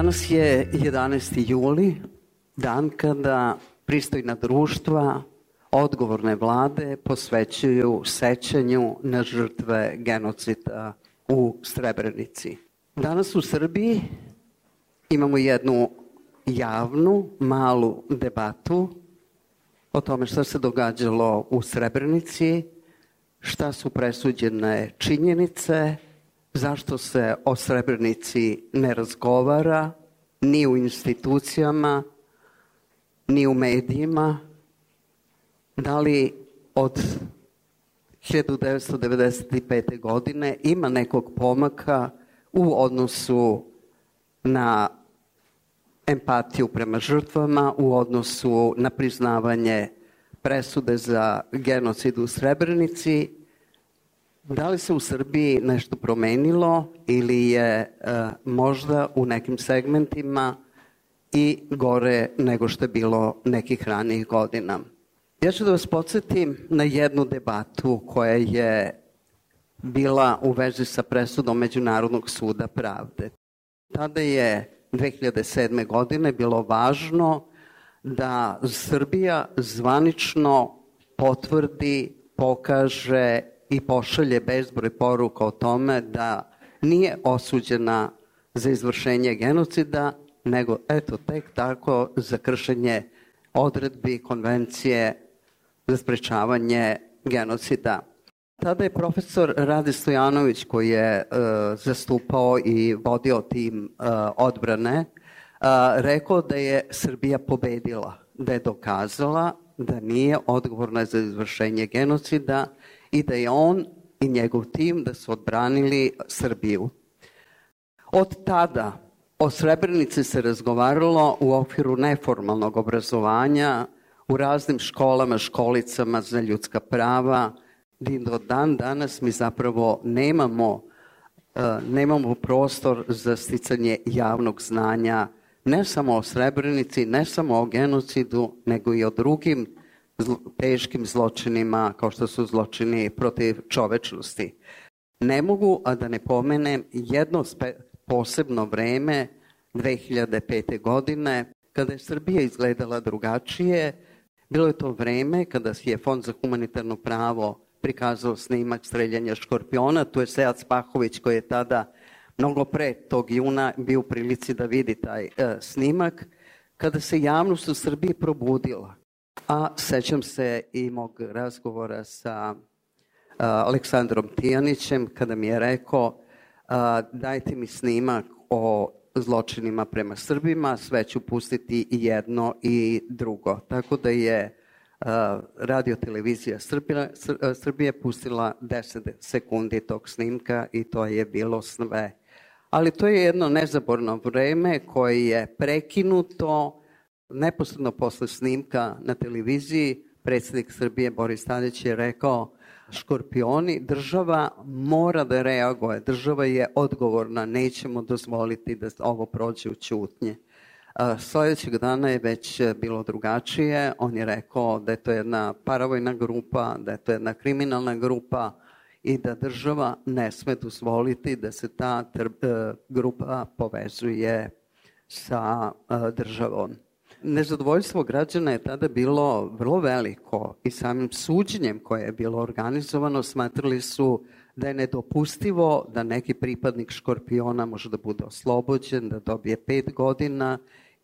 Danas je 11. juli, dan kada pristojna društva, odgovorne vlade posvećuju sećanju na žrtve genocida u Srebrenici. Danas u Srbiji imamo jednu javnu, malu debatu o tome šta se događalo u Srebrenici, šta su presuđene činjenice, zašto se o Srebrenici ne razgovara ni u institucijama, ni u medijima, da li od 1995. godine ima nekog pomaka u odnosu na empatiju prema žrtvama, u odnosu na priznavanje presude za genocid u Srebrenici Da li se u Srbiji nešto promenilo ili je e, možda u nekim segmentima i gore nego što je bilo nekih ranijih godina? Ja ću da vas podsjetim na jednu debatu koja je bila u vezi sa presudom Međunarodnog suda pravde. Tada je 2007. godine bilo važno da Srbija zvanično potvrdi, pokaže i pošalje bezbroj poruka o tome da nije osuđena za izvršenje genocida, nego eto tek tako za kršenje odredbi konvencije za sprečavanje genocida. Tada je profesor Rade Stojanović koji je uh, zastupao i vodio tim uh, odbrane uh, rekao da je Srbija pobedila, da je dokazala da nije odgovorna za izvršenje genocida i da je on i njegov tim da su odbranili Srbiju. Od tada o Srebrenici se razgovaralo u okviru neformalnog obrazovanja u raznim školama, školicama za ljudska prava, gdje do dan danas mi zapravo nemamo, uh, nemamo prostor za sticanje javnog znanja ne samo o Srebrenici, ne samo o genocidu, nego i o drugim teškim zločinima kao što su zločini protiv čovečnosti. Ne mogu a da ne pomenem jedno posebno vreme 2005. godine kada je Srbija izgledala drugačije. Bilo je to vreme kada je Fond za humanitarno pravo prikazao snimak streljanja škorpiona. Tu je Sead Spahović koji je tada mnogo pre tog juna bio u prilici da vidi taj e, snimak. Kada se javnost u Srbiji probudila, A sećam se i mog razgovora sa Aleksandrom Tijanićem kada mi je rekao dajte mi snimak o zločinima prema Srbima, sve ću pustiti i jedno i drugo. Tako da je radio televizija Srbije, Srbije pustila 10 sekundi tog snimka i to je bilo sve. Ali to je jedno nezaborno vreme koje je prekinuto Neposredno posle snimka na televiziji predsednik Srbije Boris Tadić je rekao škorpioni, država mora da reaguje, država je odgovorna, nećemo dozvoliti da ovo prođe u ćutnje. Sledećeg dana je već bilo drugačije, on je rekao da je to jedna paravojna grupa, da je to jedna kriminalna grupa i da država ne sme dozvoliti da se ta e, grupa povezuje sa e, državom. Nezadovoljstvo građana je tada bilo vrlo veliko i samim suđenjem koje je bilo organizovano smatrali su da je nedopustivo da neki pripadnik škorpiona može da bude oslobođen, da dobije pet godina.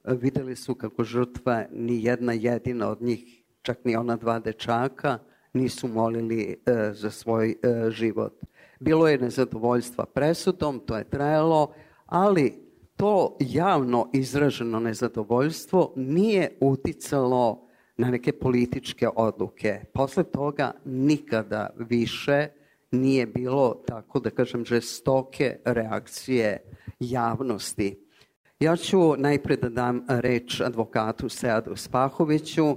Videli su kako žrtva ni jedna jedina od njih, čak ni ona dva dečaka, nisu molili e, za svoj e, život. Bilo je nezadovoljstva presudom, to je trajalo, ali to javno izraženo nezadovoljstvo nije uticalo na neke političke odluke. Posle toga nikada više nije bilo, tako da kažem, žestoke reakcije javnosti. Ja ću najpred da dam reč advokatu Seadu Spahoviću,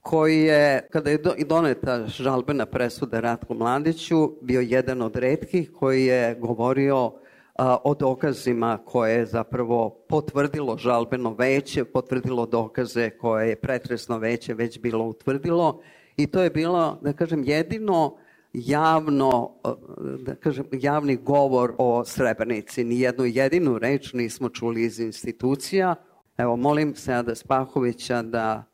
koji je, kada je doneta žalbena presuda Ratku Mladiću, bio jedan od redkih koji je govorio o dokazima koje je zapravo potvrdilo žalbeno veće, potvrdilo dokaze koje je pretresno veće već bilo utvrdilo i to je bilo, da kažem, jedino javno, da kažem, javni govor o Srebrenici. Ni jednu jedinu reč nismo čuli iz institucija. Evo, molim Seada Spahovića da,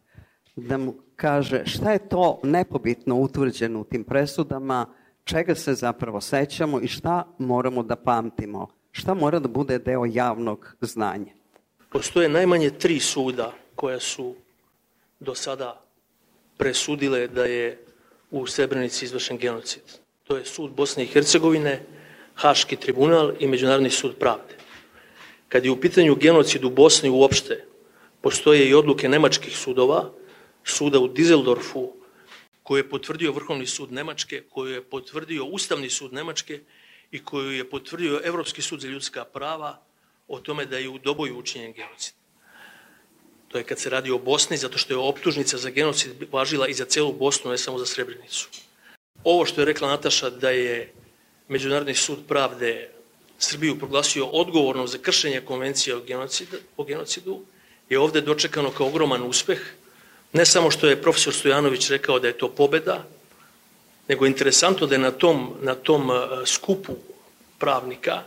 da mu kaže šta je to nepobitno utvrđeno u tim presudama, čega se zapravo sećamo i šta moramo da pamtimo, šta mora da bude deo javnog znanja. Postoje najmanje tri suda koja su do sada presudile da je u Srebrenici izvršen genocid. To je sud Bosne i Hercegovine, Haški tribunal i Međunarodni sud pravde. Kad je u pitanju genocid u Bosni uopšte, postoje i odluke nemačkih sudova, suda u Dizeldorfu, koju je potvrdio Vrhovni sud Nemačke, koju je potvrdio Ustavni sud Nemačke i koju je potvrdio Evropski sud za ljudska prava o tome da je u Doboju učinjen genocid. To je kad se radi o Bosni, zato što je optužnica za genocid važila i za celu Bosnu, ne samo za Srebrenicu. Ovo što je rekla Nataša da je Međunarodni sud pravde Srbiju proglasio odgovornom za kršenje konvencije o genocidu, o genocidu je ovde dočekano kao ogroman uspeh. Ne samo što je profesor Stojanović rekao da je to pobeda, nego je interesantno da je na tom, na tom skupu pravnika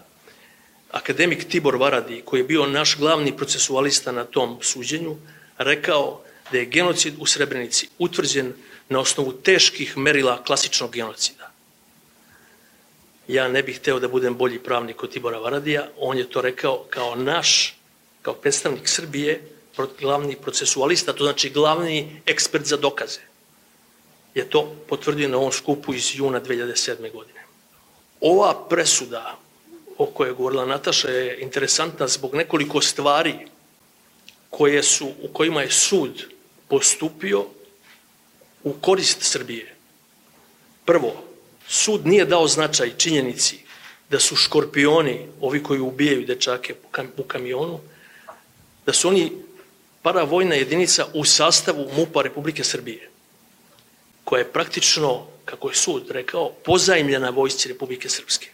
akademik Tibor Varadi, koji je bio naš glavni procesualista na tom suđenju, rekao da je genocid u Srebrenici utvrđen na osnovu teških merila klasičnog genocida. Ja ne bih hteo da budem bolji pravnik od Tibora Varadija, on je to rekao kao naš, kao predstavnik Srbije, glavni procesualista, to znači glavni ekspert za dokaze. Je to potvrdio na ovom skupu iz juna 2007. godine. Ova presuda o kojoj je govorila Nataša je interesantna zbog nekoliko stvari koje su, u kojima je sud postupio u korist Srbije. Prvo, sud nije dao značaj činjenici da su škorpioni, ovi koji ubijaju dečake u kamionu, da su oni paravojna jedinica u sastavu MUPA Republike Srbije, koja je praktično, kako je sud rekao, pozajmljena vojsci Republike Srpske.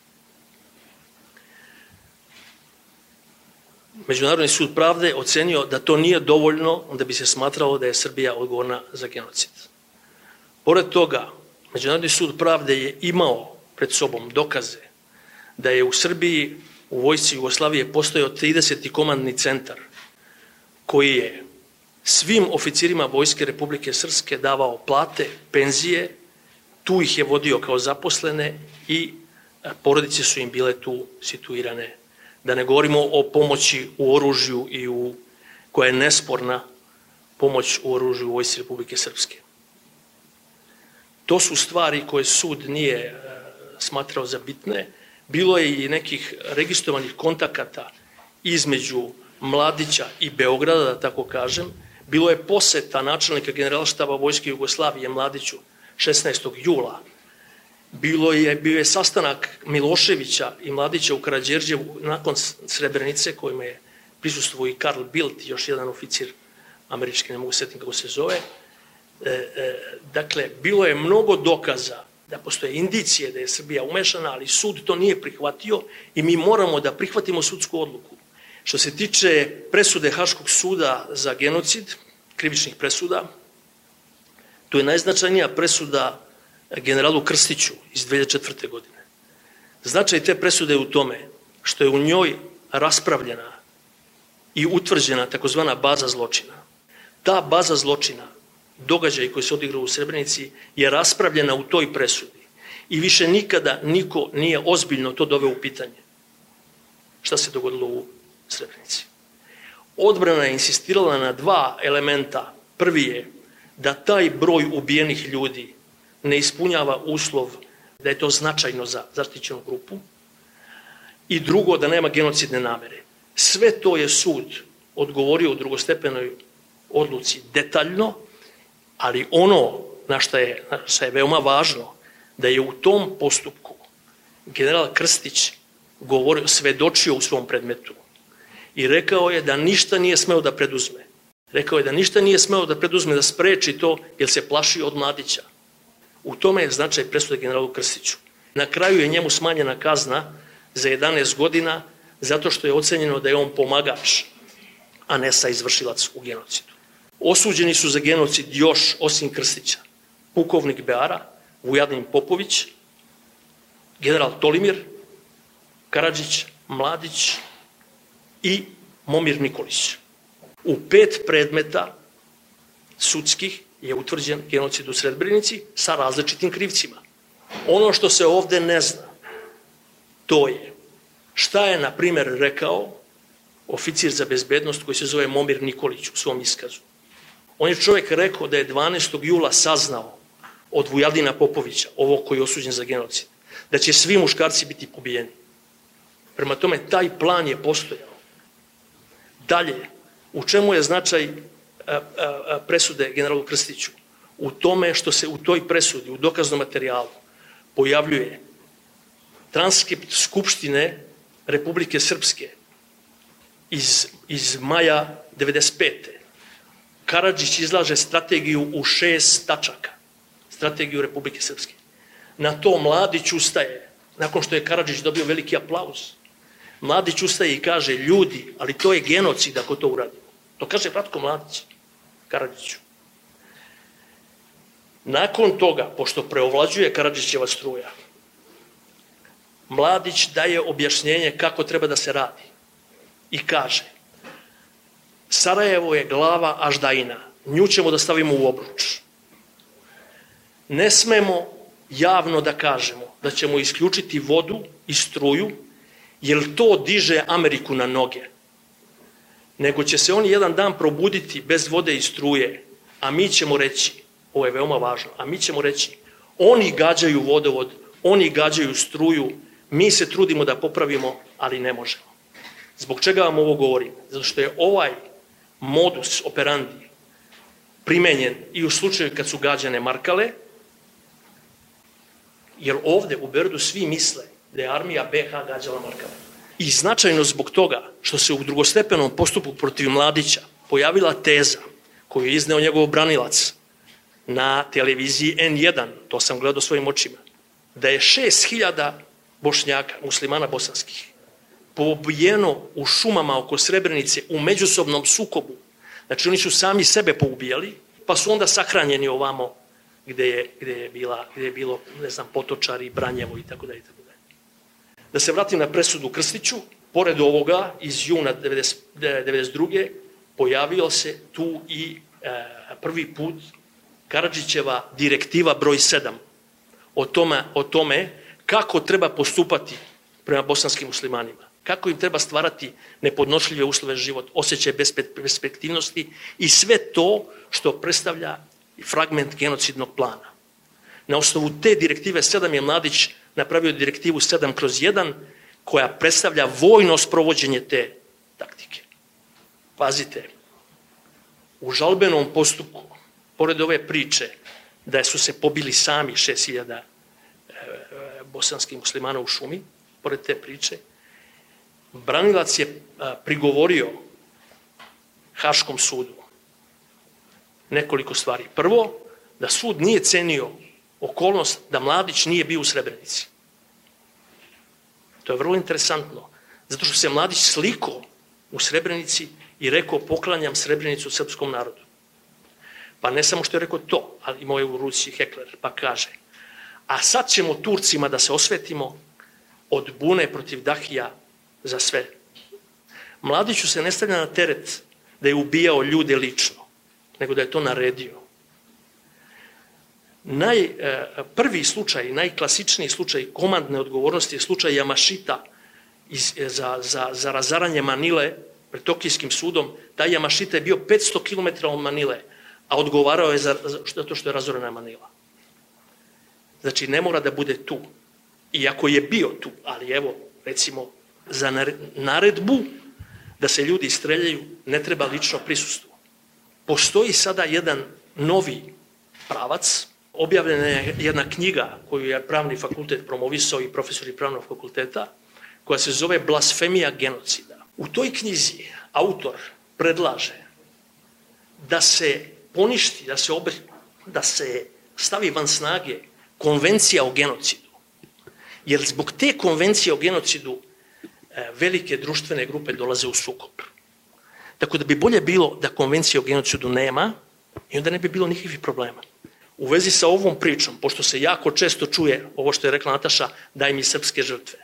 Međunarodni sud pravde ocenio da to nije dovoljno da bi se smatralo da je Srbija odgovorna za genocid. Pored toga, Međunarodni sud pravde je imao pred sobom dokaze da je u Srbiji u vojsci Jugoslavije postojao 30. komandni centar koji je svim oficirima Vojske Republike Srpske davao plate, penzije, tu ih je vodio kao zaposlene i porodice su im bile tu situirane da ne govorimo o pomoći u oružju i u, koja je nesporna pomoć u oružju u Vojsci Republike Srpske. To su stvari koje sud nije e, smatrao za bitne. Bilo je i nekih registrovanih kontakata između Mladića i Beograda, da tako kažem. Bilo je poseta načelnika generalštaba Vojske Jugoslavije Mladiću 16. jula Bilo je, bio je sastanak Miloševića i Mladića u Karadžerđevu nakon Srebrenice kojima je prisustuo i Karl Bildt, još jedan oficir američki, ne mogu setiti kako se zove. E, e, dakle, bilo je mnogo dokaza da postoje indicije da je Srbija umešana, ali sud to nije prihvatio i mi moramo da prihvatimo sudsku odluku. Što se tiče presude Haškog suda za genocid, krivičnih presuda, to je najznačajnija presuda generalu Krstiću iz 2004. godine. Značaj te presude je u tome što je u njoj raspravljena i utvrđena takozvana baza zločina. Ta baza zločina, događaj koji se odigrao u Srebrenici, je raspravljena u toj presudi i više nikada niko nije ozbiljno to doveo u pitanje. Šta se dogodilo u Srebrenici? Odbrana je insistirala na dva elementa. Prvi je da taj broj ubijenih ljudi ne ispunjava uslov da je to značajno za zaštićenu grupu i drugo da nema genocidne namere. Sve to je sud odgovorio u drugostepenoj odluci detaljno, ali ono na što je, što je veoma važno, da je u tom postupku general Krstić govorio, svedočio u svom predmetu i rekao je da ništa nije smeo da preduzme. Rekao je da ništa nije smeo da preduzme da spreči to jer se plaši od mladića. U tome je značaj presude generalu Krstiću. Na kraju je njemu smanjena kazna za 11 godina zato što je ocenjeno da je on pomagač, a ne sa izvršilac u genocidu. Osuđeni su za genocid još, osim Krstića, pukovnik Beara, Vujadin Popović, general Tolimir, Karadžić, Mladić i Momir Nikolić. U pet predmeta sudskih je utvrđen genocid u Srebrenici sa različitim krivcima. Ono što se ovde ne zna, to je šta je, na primer, rekao oficir za bezbednost koji se zove Momir Nikolić u svom iskazu. On je čovjek rekao da je 12. jula saznao od Vujadina Popovića, ovo koji je osuđen za genocid, da će svi muškarci biti pobijeni. Prema tome, taj plan je postojao. Dalje, u čemu je značaj presude generalu Krstiću? U tome što se u toj presudi, u dokaznom materijalu, pojavljuje transkript Skupštine Republike Srpske iz, iz maja 95. Karadžić izlaže strategiju u šest tačaka. Strategiju Republike Srpske. Na to Mladić ustaje, nakon što je Karadžić dobio veliki aplauz. Mladić ustaje i kaže, ljudi, ali to je genocid ako to uradimo. To kaže Vratko Mladić, Karadžiću. Nakon toga, pošto preovlađuje Karadžićeva struja, Mladić daje objašnjenje kako treba da se radi. I kaže, Sarajevo je glava Aždajina, nju ćemo da stavimo u obruč. Ne smemo javno da kažemo da ćemo isključiti vodu i struju, jer to diže Ameriku na noge. Nego će se oni jedan dan probuditi bez vode i struje, a mi ćemo reći, ovo je veoma važno, a mi ćemo reći, oni gađaju vodovod, oni gađaju struju, mi se trudimo da popravimo, ali ne možemo. Zbog čega vam ovo govorim? Zato što je ovaj modus operandi primenjen i u slučaju kad su gađane markale, jer ovde u Berdu svi misle da je armija BH gađala markale. I značajno zbog toga što se u drugostepenom postupku protiv Mladića pojavila teza koju je izneo njegov branilac na televiziji N1, to sam gledao svojim očima, da je 6000 bošnjaka, muslimana bosanskih, poubijeno u šumama oko Srebrenice u međusobnom sukobu. Znači oni su sami sebe poubijali, pa su onda sahranjeni ovamo gde je, gde je, bila, gde je bilo, ne znam, Potočari, Branjevo i tako dalje. Da se vratim na presudu Krstiću, pored ovoga iz juna 90, 92. pojavio se tu i e, prvi put Karadžićeva direktiva broj 7 o tome, o tome kako treba postupati prema bosanskim muslimanima, kako im treba stvarati nepodnošljive uslove život, osjećaj perspektivnosti i sve to što predstavlja fragment genocidnog plana. Na osnovu te direktive 7 je Mladić napravio direktivu 7 kroz 1 koja predstavlja vojno sprovođenje te taktike. Pazite, u žalbenom postupku, pored ove priče da su se pobili sami 6000 bosanskih muslimana u šumi, pored te priče, branilac je prigovorio Haškom sudu nekoliko stvari. Prvo, da sud nije cenio okolnost da Mladić nije bio u Srebrenici. To je vrlo interesantno, zato što se Mladić sliko u Srebrenici i rekao poklanjam Srebrenicu srpskom narodu. Pa ne samo što je rekao to, ali imao je u ruci Hekler, pa kaže a sad ćemo Turcima da se osvetimo od bune protiv Dahija za sve. Mladiću se ne stavlja na teret da je ubijao ljude lično, nego da je to naredio. Naj, e, slučaj, najklasičniji slučaj komandne odgovornosti je slučaj Jamašita iz, e, za, za, za razaranje Manile pred Tokijskim sudom. Taj Jamašita je bio 500 km od Manile, a odgovarao je za, za to što je razorena Manila. Znači, ne mora da bude tu. Iako je bio tu, ali evo, recimo, za naredbu da se ljudi streljaju, ne treba lično prisustvo. Postoji sada jedan novi pravac, objavljena je jedna knjiga koju je pravni fakultet promovisao i profesori pravnog fakulteta, koja se zove Blasfemija genocida. U toj knjizi autor predlaže da se poništi, da se, obri, da se stavi van snage konvencija o genocidu. Jer zbog te konvencije o genocidu e, velike društvene grupe dolaze u sukob. Tako da bi bolje bilo da konvencije o genocidu nema i onda ne bi bilo nikakvih problema. U vezi sa ovom pričom, pošto se jako često čuje ovo što je rekla Nataša, daj mi srpske žrtve,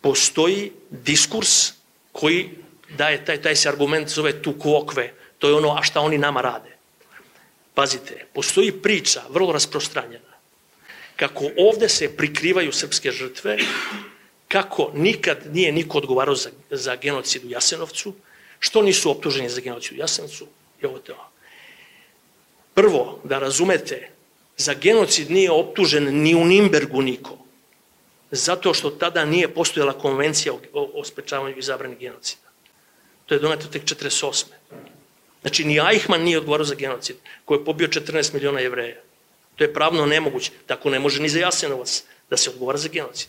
postoji diskurs koji daje, taj, taj se argument zove tu kvokve, to je ono, a šta oni nama rade. Pazite, postoji priča, vrlo rasprostranjena, kako ovde se prikrivaju srpske žrtve, kako nikad nije niko odgovarao za, za genocid u Jasenovcu, što nisu optuženi za genocid u Jasenovcu, i ovo te Prvo, da razumete, za genocid nije optužen ni u Nimbergu niko, zato što tada nije postojala konvencija o, o, sprečavanju i zabrani genocida. To je doneto tek 48. Znači, ni Eichmann nije odgovarao za genocid, koji je pobio 14 miliona jevreja. To je pravno nemoguće. Tako ne može ni za Jasenovac da se odgovara za genocid.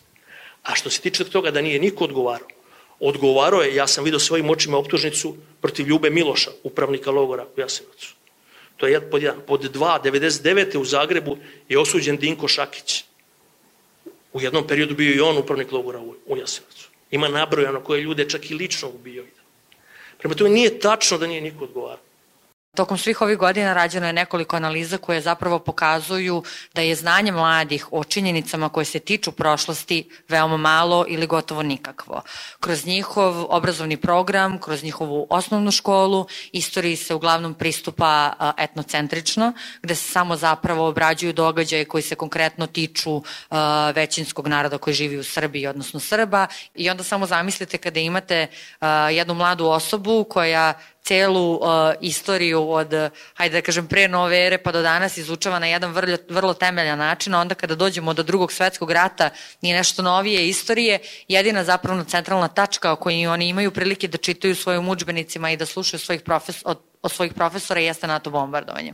A što se tiče toga da nije niko odgovarao, odgovarao je, ja sam vidio svojim očima optužnicu protiv Ljube Miloša, upravnika logora u Jasenovcu. To je pod jedan. Pod dva, 99. u Zagrebu je osuđen Dinko Šakić. U jednom periodu bio i on upravnik logora u Jasenovcu. Ima nabrojano koje ljude čak i lično ubio. Prema tome nije tačno da nije niko odgovarao. Tokom svih ovih godina rađeno je nekoliko analiza koje zapravo pokazuju da je znanje mladih o činjenicama koje se tiču prošlosti veoma malo ili gotovo nikakvo. Kroz njihov obrazovni program, kroz njihovu osnovnu školu, istoriji se uglavnom pristupa etnocentrično, gde se samo zapravo obrađuju događaje koji se konkretno tiču većinskog naroda koji živi u Srbiji, odnosno Srba. I onda samo zamislite kada imate jednu mladu osobu koja celu uh, istoriju od, hajde da kažem, pre nove ere pa do danas izučava na jedan vrlo, vrlo temeljan način, onda kada dođemo do drugog svetskog rata i nešto novije istorije, jedina zapravo centralna tačka o kojoj oni imaju prilike da čitaju svojim učbenicima i da slušaju svojih profes, od, od svojih profesora jeste NATO bombardovanje.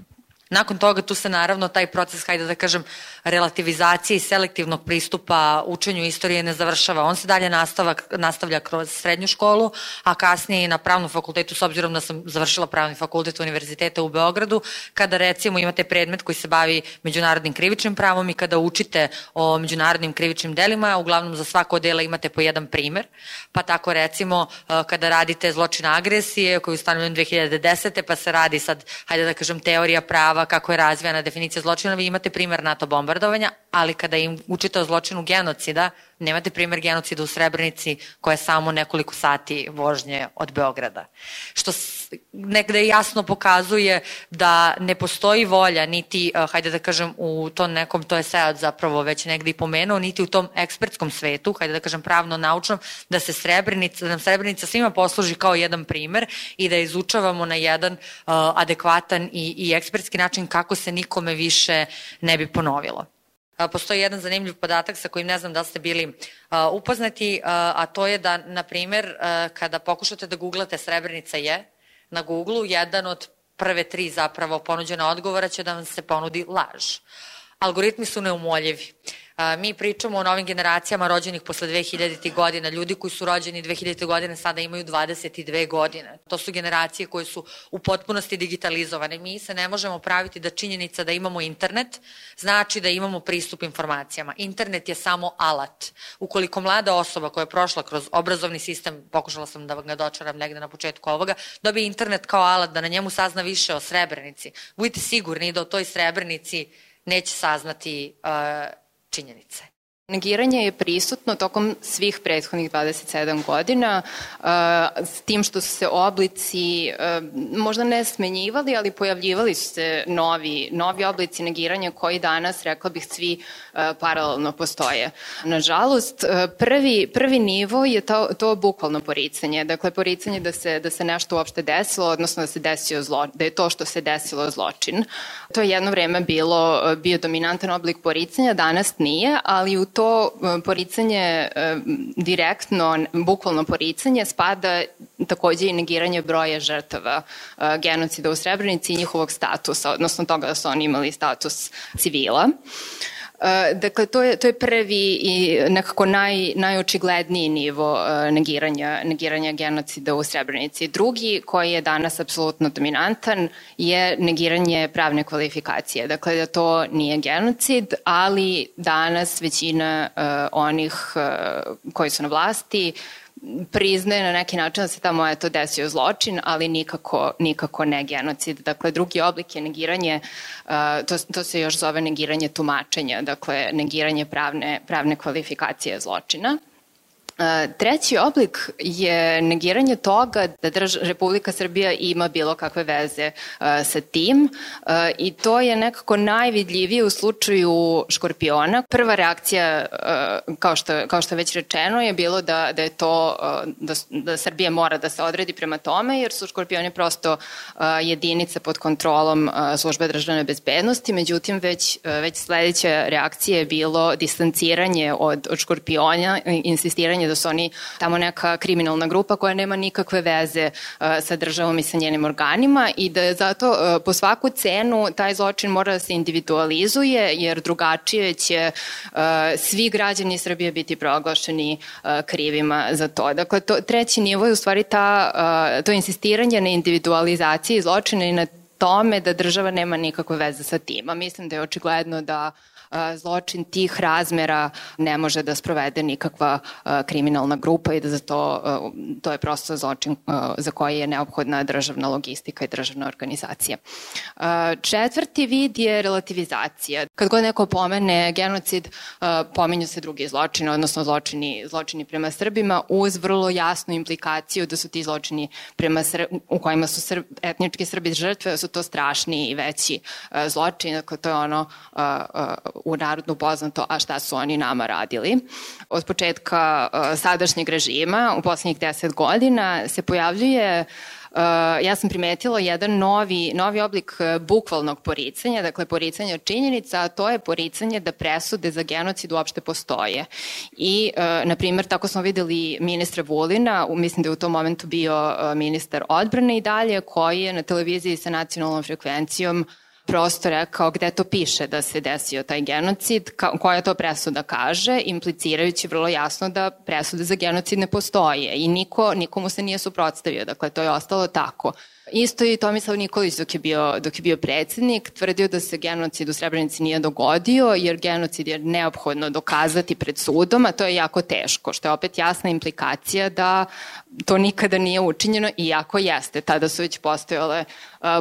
Nakon toga tu se naravno taj proces, hajde da kažem, relativizacije i selektivnog pristupa učenju istorije ne završava. On se dalje nastava, nastavlja kroz srednju školu, a kasnije i na pravnom fakultetu, s obzirom da sam završila pravni fakultet univerziteta u Beogradu, kada recimo imate predmet koji se bavi međunarodnim krivičnim pravom i kada učite o međunarodnim krivičnim delima, uglavnom za svako dela imate po jedan primer, pa tako recimo kada radite zločina agresije koji je ustanovljen 2010. pa se radi sad, hajde da kažem, teorija prava prava, kako je razvijana definicija zločina, vi imate primer NATO bombardovanja, ali kada im učite o zločinu genocida, nemate primer genocida u Srebrenici koja je samo nekoliko sati vožnje od Beograda. Što negde jasno pokazuje da ne postoji volja niti, uh, hajde da kažem, u tom nekom, to je Sead zapravo već negde i pomenuo, niti u tom ekspertskom svetu, hajde da kažem pravno-naučnom, da se Srebrenica, da nam Srebrenica svima posluži kao jedan primer i da izučavamo na jedan uh, adekvatan i, i ekspertski način kako se nikome više ne bi ponovilo. Postoji jedan zanimljiv podatak sa kojim ne znam da ste bili upoznati, a to je da, na primer, kada pokušate da googlate Srebrenica je, na Google jedan od prve tri zapravo ponuđena odgovora će da vam se ponudi laž. Algoritmi su neumoljivi. Mi pričamo o novim generacijama rođenih posle 2000. godina. Ljudi koji su rođeni 2000. godine sada imaju 22 godine. To su generacije koje su u potpunosti digitalizovane. Mi se ne možemo praviti da činjenica da imamo internet znači da imamo pristup informacijama. Internet je samo alat. Ukoliko mlada osoba koja je prošla kroz obrazovni sistem, pokušala sam da ga dočaram negde na početku ovoga, dobije internet kao alat da na njemu sazna više o Srebrenici. Budite sigurni da o toj Srebrenici neće saznati uh, činjenice. Negiranje je prisutno tokom svih prethodnih 27 godina, s tim što su se oblici možda ne smenjivali, ali pojavljivali su se novi, novi oblici negiranja koji danas, rekla bih, svi paralelno postoje. Nažalost, prvi, prvi nivo je to, to bukvalno poricanje. Dakle, poricanje da se, da se nešto uopšte desilo, odnosno da se desio zlo, da je to što se desilo zločin. To je jedno vreme bilo, bio dominantan oblik poricanja, danas nije, ali u to e, poricanje e, direktno, bukvalno poricanje, spada takođe i negiranje broja žrtava e, genocida u Srebrenici i njihovog statusa, odnosno toga da su oni imali status civila. Dakle, to je, to je prvi i nekako naj, najočigledniji nivo negiranja, negiranja genocida u Srebrenici. Drugi, koji je danas apsolutno dominantan, je negiranje pravne kvalifikacije. Dakle, da to nije genocid, ali danas većina uh, onih koji su na vlasti priznaje na neki način da se tamo eto desio zločin, ali nikako, nikako ne genocid. Dakle, drugi oblik je negiranje, uh, to, to se još zove negiranje tumačenja, dakle, negiranje pravne, pravne kvalifikacije zločina. Treći oblik je negiranje toga da drž Republika Srbija ima bilo kakve veze sa tim i to je nekako najvidljivije u slučaju Škorpiona. Prva reakcija, kao, što, kao što već rečeno, je bilo da, da je to, da, da Srbija mora da se odredi prema tome, jer su Škorpioni prosto jedinica pod kontrolom službe državne bezbednosti, međutim već, već sledeća reakcija je bilo distanciranje od, od Škorpiona, insistiranje da su oni tamo neka kriminalna grupa koja nema nikakve veze uh, sa državom i sa njenim organima i da je zato uh, po svaku cenu taj zločin mora da se individualizuje jer drugačije će uh, svi građani Srbije biti proglašeni krivima za to. Dakle, to, treći nivo je u stvari ta, to insistiranje na individualizaciji zločina i na tome da država nema nikakve veze sa tim. A mislim da je očigledno da zločin tih razmera ne može da sprovede nikakva kriminalna grupa i da za to, to je prosto zločin za koji je neophodna državna logistika i državna organizacija. Četvrti vid je relativizacija. Kad god neko pomene genocid, pomenju se drugi zločini, odnosno zločini, zločini prema Srbima uz vrlo jasnu implikaciju da su ti zločini prema Sr u kojima su Srb, etnički Srbi žrtve, da su to strašni i veći zločini. Dakle, to je ono u narodnu poznato, a šta su oni nama radili. Od početka uh, sadašnjeg režima, u poslednjih deset godina, se pojavljuje Uh, ja sam primetila jedan novi, novi oblik uh, bukvalnog poricanja, dakle poricanja činjenica, a to je poricanje da presude za genocid uopšte postoje. I, na primjer, tako smo videli ministra Vulina, mislim da je u tom momentu bio ministar odbrane i dalje, koji je na televiziji sa nacionalnom frekvencijom uh, prosto rekao gde to piše da se desio taj genocid, ka, koja to presuda kaže, implicirajući vrlo jasno da presude za genocid ne postoje i niko, nikomu se nije suprotstavio, dakle to je ostalo tako. Isto i Tomislav Nikolić dok je bio, dok je bio predsednik tvrdio da se genocid u Srebrenici nije dogodio jer genocid je neophodno dokazati pred sudom, a to je jako teško, što je opet jasna implikacija da to nikada nije učinjeno, iako jeste. Tada su već postojale,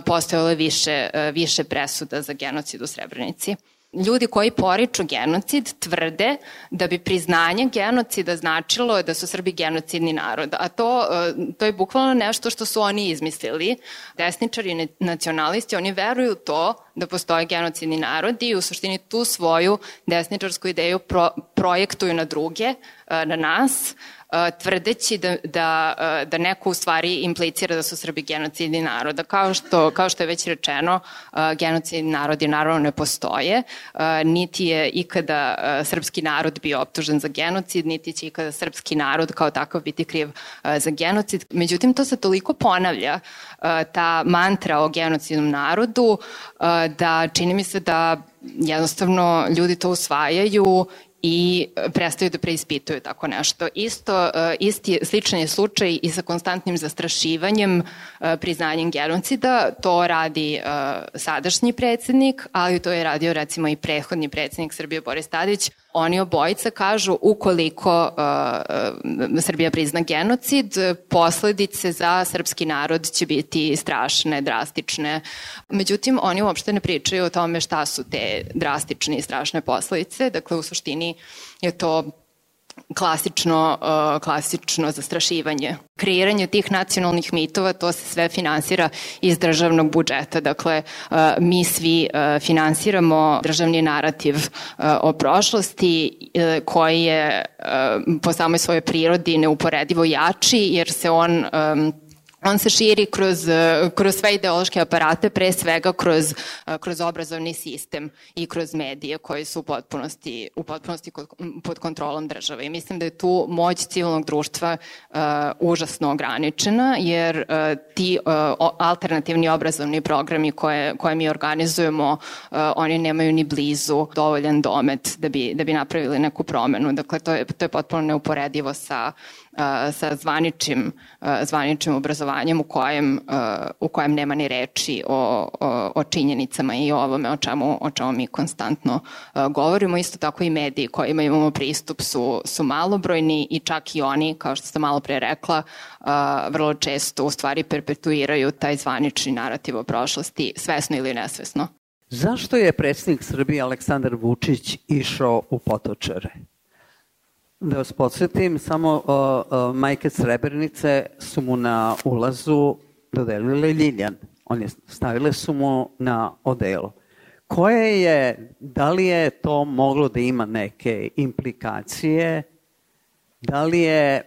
postojale više, više presuda za genocid u Srebrenici ljudi koji poriču genocid tvrde da bi priznanje genocida značilo da su Srbi genocidni narod. A to, e, to je bukvalno nešto što su oni izmislili. Desničari i nacionalisti, oni veruju to da postoje genocidni narod i u suštini tu svoju desničarsku ideju pro, projektuju na druge, e, na nas, tvrdeći da, da, da neko u stvari implicira da su Srbi genocidni naroda. Kao što, kao što je već rečeno, genocidni narodi naravno ne postoje, niti je ikada srpski narod bio optužen za genocid, niti će ikada srpski narod kao takav biti kriv za genocid. Međutim, to se toliko ponavlja, ta mantra o genocidnom narodu, da čini mi se da jednostavno ljudi to usvajaju i e, prestaju da preispituju tako nešto. Isto, e, isti, sličan je slučaj i sa konstantnim zastrašivanjem, e, priznanjem genocida. To radi sadašnji predsednik, ali to je radio recimo i prethodni predsednik Srbije Boris Tadić, oni obojica kažu ukoliko uh, Srbija prizna genocid, posledice za srpski narod će biti strašne, drastične. Međutim, oni uopšte ne pričaju o tome šta su te drastične i strašne posledice. Dakle, u suštini je to klasično, uh, klasično zastrašivanje. Kreiranje tih nacionalnih mitova, to se sve finansira iz državnog budžeta. Dakle, uh, mi svi uh, finansiramo državni narativ o prošlosti koji je po samoj svojoj prirodi neuporedivo jači, jer se on on se širi kroz, kroz sve ideološke aparate, pre svega kroz, kroz obrazovni sistem i kroz medije koji su u potpunosti, u potpunosti pod kontrolom države. I mislim da je tu moć civilnog društva uh, užasno ograničena, jer uh, ti uh, alternativni obrazovni programi koje, koje mi organizujemo, uh, oni nemaju ni blizu dovoljan domet da bi, da bi napravili neku promenu. Dakle, to je, to je potpuno neuporedivo sa sa zvaničim, zvaničim obrazovanjem u kojem, u kojem nema ni reči o, o, o činjenicama i o ovome o čemu, o čemu mi konstantno govorimo. Isto tako i mediji kojima imamo pristup su, su malobrojni i čak i oni, kao što ste malo pre rekla, vrlo često u stvari perpetuiraju taj zvanični narativ o prošlosti, svesno ili nesvesno. Zašto je predsjednik Srbije Aleksandar Vučić išao u Potočare? Da vas podsjetim, samo o, o, majke Srebrenice su mu na ulazu dodelile Ljiljan. On je, stavile su mu na odelo. Koje je, da li je to moglo da ima neke implikacije, da li je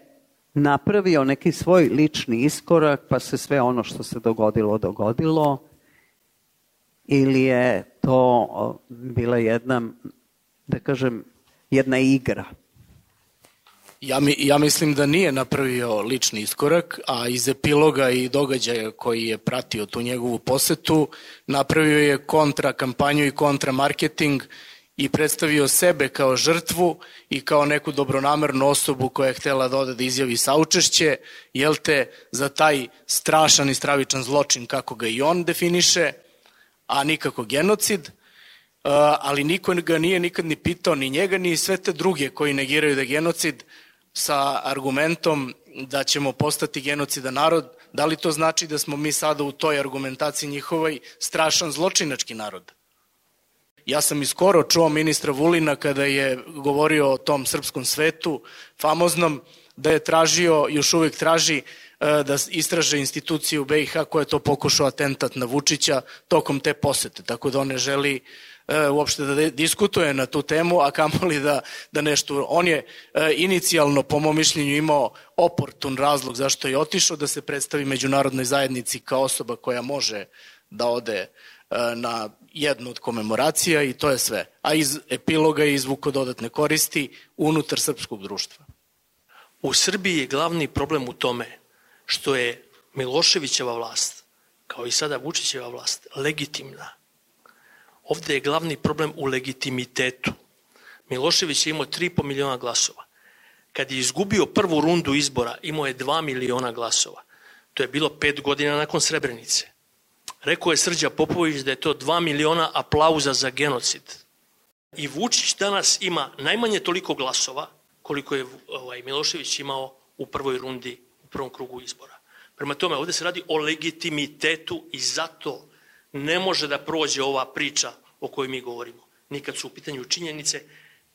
napravio neki svoj lični iskorak, pa se sve ono što se dogodilo, dogodilo, ili je to bila jedna, da kažem, jedna igra? Ja, mi, ja mislim da nije napravio lični iskorak, a iz epiloga i događaja koji je pratio tu njegovu posetu, napravio je kontra kampanju i kontra marketing i predstavio sebe kao žrtvu i kao neku dobronamernu osobu koja je htela da ode da izjavi saučešće, jel te, za taj strašan i stravičan zločin kako ga i on definiše, a nikako genocid, ali niko ga nije nikad ni pitao, ni njega, ni sve te druge koji negiraju da je genocid, sa argumentom da ćemo postati genocida narod, da li to znači da smo mi sada u toj argumentaciji njihovoj strašan zločinački narod? Ja sam iskoro čuo ministra Vulina kada je govorio o tom srpskom svetu, famoznom, da je tražio, još uvek traži, e, da istraže instituciju BiH koja je to pokušao atentat na Vučića tokom te posete, tako da on ne želi e, uopšte da diskutuje na tu temu, a kamoli da, da nešto... On je e, inicijalno, po mom mišljenju, imao oportun razlog zašto je otišao da se predstavi međunarodnoj zajednici kao osoba koja može da ode E, na jednu od komemoracija i to je sve. A iz epiloga je izvuko dodatne koristi unutar srpskog društva. U Srbiji je glavni problem u tome što je Miloševićeva vlast, kao i sada Vučićeva vlast, legitimna. Ovde je glavni problem u legitimitetu. Milošević je imao 3,5 miliona glasova. Kad je izgubio prvu rundu izbora, imao je 2 miliona glasova. To je bilo pet godina nakon Srebrenice. Rekao je Srđa Popović da je to 2 miliona aplauza za genocid. I Vučić danas ima najmanje toliko glasova koliko je ovaj, Milošević imao u prvoj rundi, u prvom krugu izbora. Prema tome, ovde se radi o legitimitetu i zato ne može da prođe ova priča o kojoj mi govorimo. Nikad su u pitanju činjenice.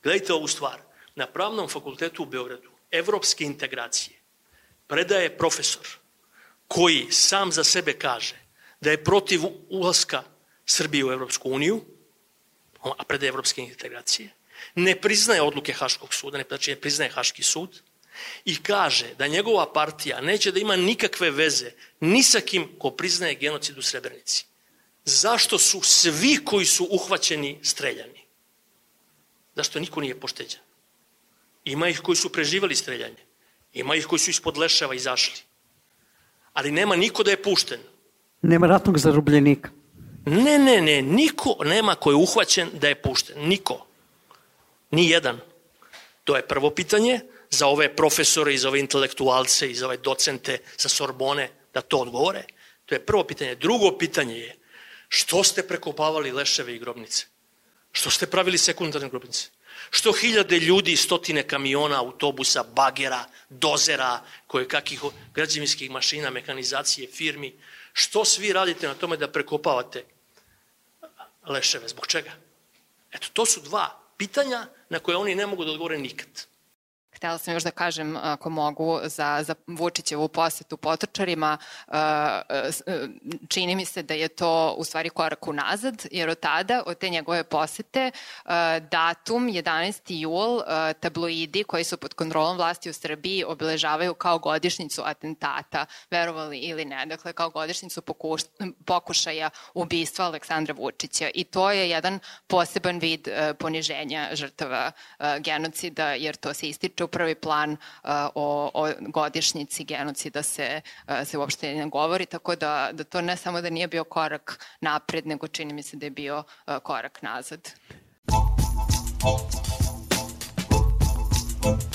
Gledajte ovu stvar. Na Pravnom fakultetu u Beogradu evropske integracije predaje profesor koji sam za sebe kaže da je protiv ulaska Srbije u Evropsku uniju, a predaje evropske integracije, ne priznaje odluke Haškog suda, ne, znači ne priznaje Haški sud, i kaže da njegova partija neće da ima nikakve veze ni sa kim ko priznaje genocid u Srebrenici. Zašto su svi koji su uhvaćeni streljani? Zašto niko nije pošteđen? Ima ih koji su preživali streljanje. Ima ih koji su ispod leševa izašli. Ali nema niko da je pušten. Nema ratnog zarobljenika. Ne, ne, ne, niko nema ko je uhvaćen da je pušten. Niko. Ni jedan. To je prvo pitanje za ove profesore i za ove intelektualce i za ove docente sa Sorbone da to odgovore. To je prvo pitanje. Drugo pitanje je što ste prekopavali leševe i grobnice? Što ste pravili sekundarne grobnice? Što hiljade ljudi, stotine kamiona, autobusa, bagera, dozera, koje kakih građevinskih mašina, mehanizacije, firmi, Što svi radite na tome da prekopavate leševe? Zbog čega? Eto, to su dva pitanja na koje oni ne mogu da odgovore nikad. Htela sam još da kažem, ako mogu, za, za Vučićevu posetu potrčarima, čini mi se da je to u stvari korak unazad, jer od tada, od te njegove posete, datum 11. jul, tabloidi koji su pod kontrolom vlasti u Srbiji obeležavaju kao godišnicu atentata, verovali ili ne, dakle kao godišnicu pokuš, pokušaja ubistva Aleksandra Vučića. I to je jedan poseban vid poniženja žrtava genocida, jer to se ističe u prvi plan uh, o, o godišnjici genocida se, uh, se uopšte ne govori, tako da, da to ne samo da nije bio korak napred, nego čini mi se da je bio uh, korak nazad. Thank you.